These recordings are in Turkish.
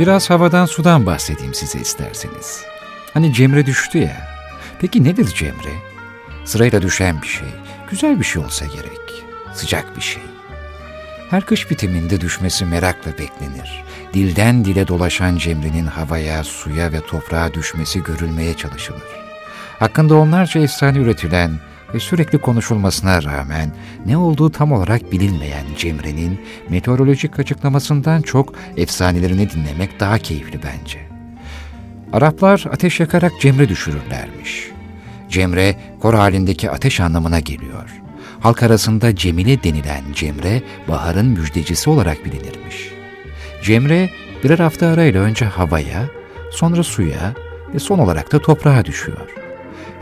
Biraz havadan sudan bahsedeyim size isterseniz. Hani Cemre düştü ya. Peki nedir Cemre? Sırayla düşen bir şey. Güzel bir şey olsa gerek. Sıcak bir şey. Her kış bitiminde düşmesi merakla beklenir. Dilden dile dolaşan Cemre'nin havaya, suya ve toprağa düşmesi görülmeye çalışılır. Hakkında onlarca efsane üretilen ve sürekli konuşulmasına rağmen ne olduğu tam olarak bilinmeyen Cemre'nin meteorolojik açıklamasından çok efsanelerini dinlemek daha keyifli bence. Araplar ateş yakarak Cemre düşürürlermiş. Cemre, kor halindeki ateş anlamına geliyor. Halk arasında Cemile denilen Cemre, baharın müjdecisi olarak bilinirmiş. Cemre, birer hafta arayla önce havaya, sonra suya ve son olarak da toprağa düşüyor.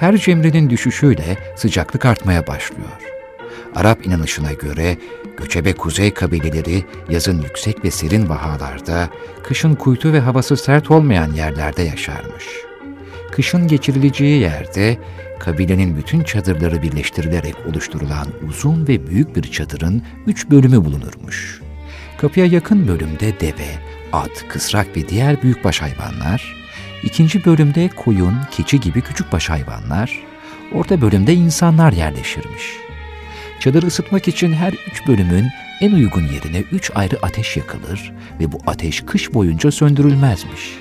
Her cemrenin düşüşüyle sıcaklık artmaya başlıyor. Arap inanışına göre göçebe kuzey kabileleri yazın yüksek ve serin vahalarda, kışın kuytu ve havası sert olmayan yerlerde yaşarmış. Kışın geçirileceği yerde kabilenin bütün çadırları birleştirilerek oluşturulan uzun ve büyük bir çadırın üç bölümü bulunurmuş. Kapıya yakın bölümde deve, at, kısrak ve diğer büyükbaş hayvanlar, ikinci bölümde koyun, keçi gibi küçükbaş hayvanlar, orta bölümde insanlar yerleşirmiş. Çadır ısıtmak için her üç bölümün en uygun yerine üç ayrı ateş yakılır ve bu ateş kış boyunca söndürülmezmiş.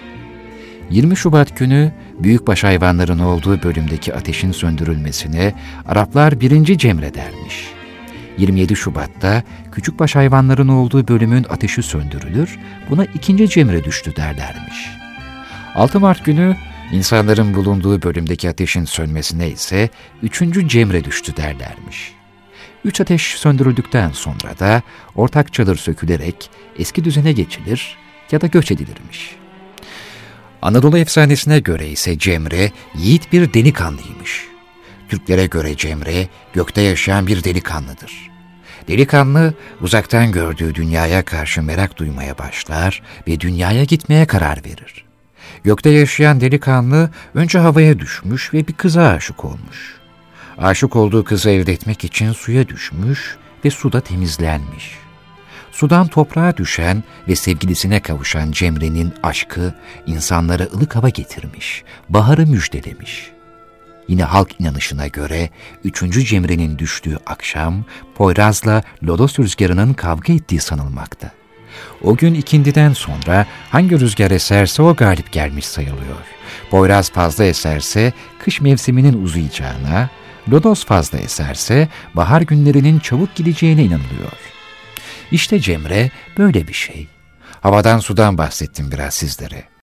20 Şubat günü büyükbaş hayvanların olduğu bölümdeki ateşin söndürülmesine Araplar birinci cemre dermiş. 27 Şubat'ta küçükbaş hayvanların olduğu bölümün ateşi söndürülür, buna ikinci cemre düştü derlermiş. 6 Mart günü insanların bulunduğu bölümdeki ateşin sönmesine ise üçüncü cemre düştü derlermiş. Üç ateş söndürüldükten sonra da ortak çadır sökülerek eski düzene geçilir ya da göç edilirmiş. Anadolu efsanesine göre ise Cemre yiğit bir delikanlıymış. Türklere göre Cemre gökte yaşayan bir delikanlıdır. Delikanlı uzaktan gördüğü dünyaya karşı merak duymaya başlar ve dünyaya gitmeye karar verir. Gökte yaşayan delikanlı önce havaya düşmüş ve bir kıza aşık olmuş. Aşık olduğu kızı elde etmek için suya düşmüş ve suda temizlenmiş. Sudan toprağa düşen ve sevgilisine kavuşan Cemre'nin aşkı insanlara ılık hava getirmiş, baharı müjdelemiş. Yine halk inanışına göre 3. Cemre'nin düştüğü akşam Poyraz'la Lodos rüzgarının kavga ettiği sanılmakta. O gün ikindiden sonra hangi rüzgar eserse o galip gelmiş sayılıyor. Poyraz fazla eserse kış mevsiminin uzayacağına, Lodos fazla eserse bahar günlerinin çabuk gideceğine inanılıyor. İşte Cemre böyle bir şey. Havadan sudan bahsettim biraz sizlere.